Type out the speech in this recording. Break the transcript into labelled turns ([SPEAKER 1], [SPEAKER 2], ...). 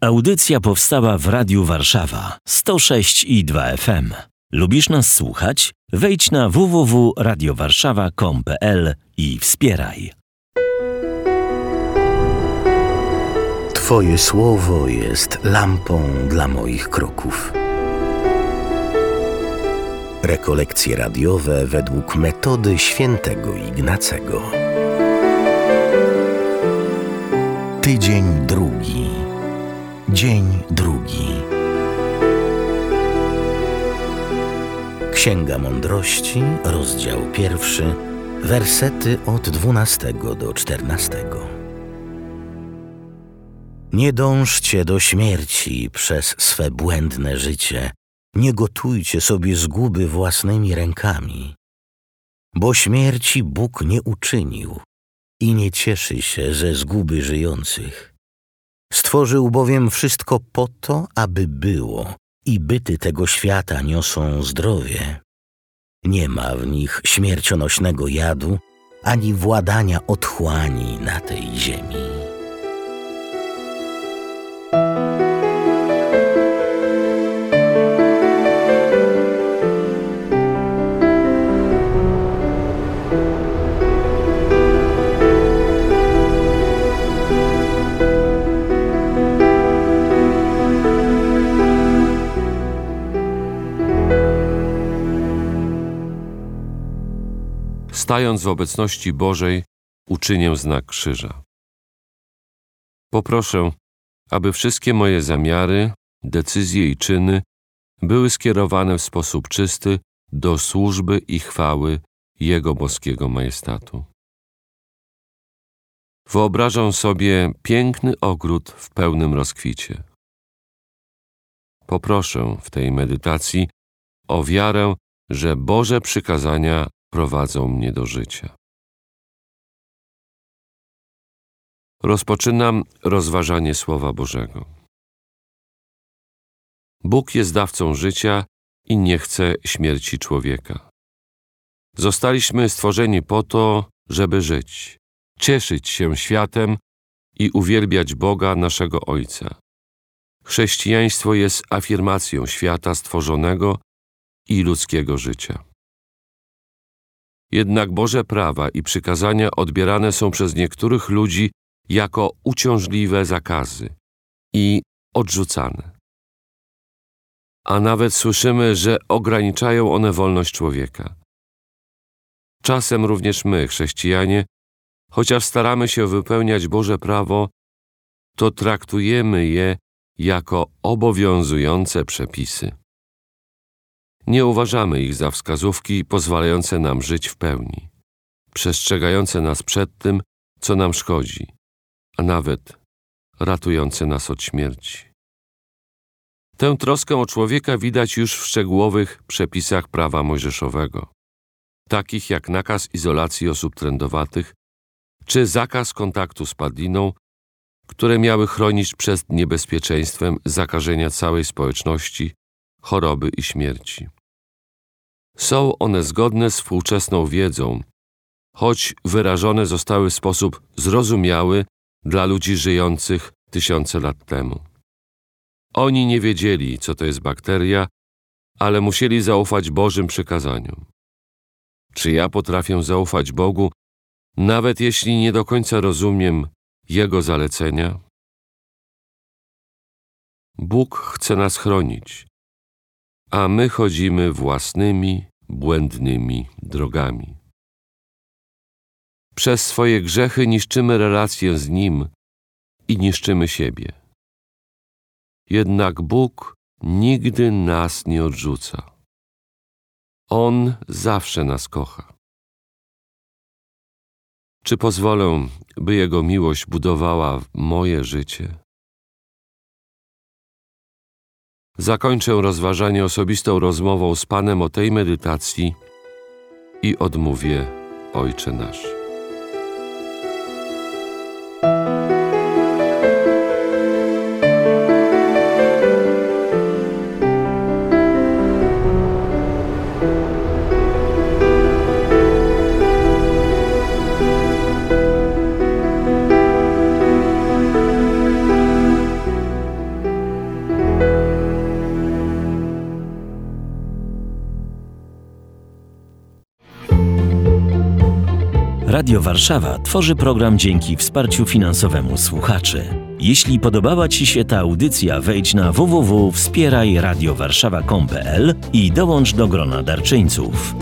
[SPEAKER 1] Audycja powstała w Radiu Warszawa 106 i 2 FM. Lubisz nas słuchać? Wejdź na www.radiowarszawa.com.pl i wspieraj.
[SPEAKER 2] Twoje słowo jest lampą dla moich kroków. Rekolekcje radiowe według metody świętego Ignacego. Tydzień drugi. Dzień drugi. Księga Mądrości, rozdział pierwszy, wersety od dwunastego do czternastego. Nie dążcie do śmierci przez swe błędne życie, nie gotujcie sobie zguby własnymi rękami, bo śmierci Bóg nie uczynił i nie cieszy się ze zguby żyjących. Stworzył bowiem wszystko po to, aby było, i byty tego świata niosą zdrowie. Nie ma w nich śmiercionośnego jadu, ani władania otchłani na tej ziemi.
[SPEAKER 3] Stając w obecności Bożej, uczynię znak krzyża. Poproszę, aby wszystkie moje zamiary, decyzje i czyny były skierowane w sposób czysty do służby i chwały Jego boskiego majestatu. Wyobrażam sobie piękny ogród w pełnym rozkwicie. Poproszę w tej medytacji o wiarę, że Boże przykazania prowadzą mnie do życia. Rozpoczynam rozważanie Słowa Bożego. Bóg jest dawcą życia i nie chce śmierci człowieka. Zostaliśmy stworzeni po to, żeby żyć, cieszyć się światem i uwielbiać Boga, naszego Ojca. Chrześcijaństwo jest afirmacją świata stworzonego i ludzkiego życia. Jednak Boże prawa i przykazania odbierane są przez niektórych ludzi jako uciążliwe zakazy i odrzucane. A nawet słyszymy, że ograniczają one wolność człowieka. Czasem również my, chrześcijanie, chociaż staramy się wypełniać Boże prawo, to traktujemy je jako obowiązujące przepisy. Nie uważamy ich za wskazówki pozwalające nam żyć w pełni, przestrzegające nas przed tym, co nam szkodzi, a nawet ratujące nas od śmierci. Tę troskę o człowieka widać już w szczegółowych przepisach prawa mojżeszowego, takich jak nakaz izolacji osób trędowatych czy zakaz kontaktu z padliną, które miały chronić przed niebezpieczeństwem zakażenia całej społeczności, choroby i śmierci. Są one zgodne z współczesną wiedzą, choć wyrażone zostały w sposób zrozumiały dla ludzi żyjących tysiące lat temu. Oni nie wiedzieli, co to jest bakteria, ale musieli zaufać Bożym przykazaniom. Czy ja potrafię zaufać Bogu, nawet jeśli nie do końca rozumiem Jego zalecenia? Bóg chce nas chronić, a my chodzimy własnymi, błędnymi drogami. Przez swoje grzechy niszczymy relację z Nim i niszczymy siebie. Jednak Bóg nigdy nas nie odrzuca. On zawsze nas kocha. Czy pozwolę, by Jego miłość budowała moje życie? Zakończę rozważanie osobistą rozmową z Panem o tej medytacji i odmówię Ojcze Nasz.
[SPEAKER 1] Radio Warszawa tworzy program dzięki wsparciu finansowemu słuchaczy. Jeśli podobała Ci się ta audycja, wejdź na www.wspierajradiowarszawa.com.pl i dołącz do grona darczyńców.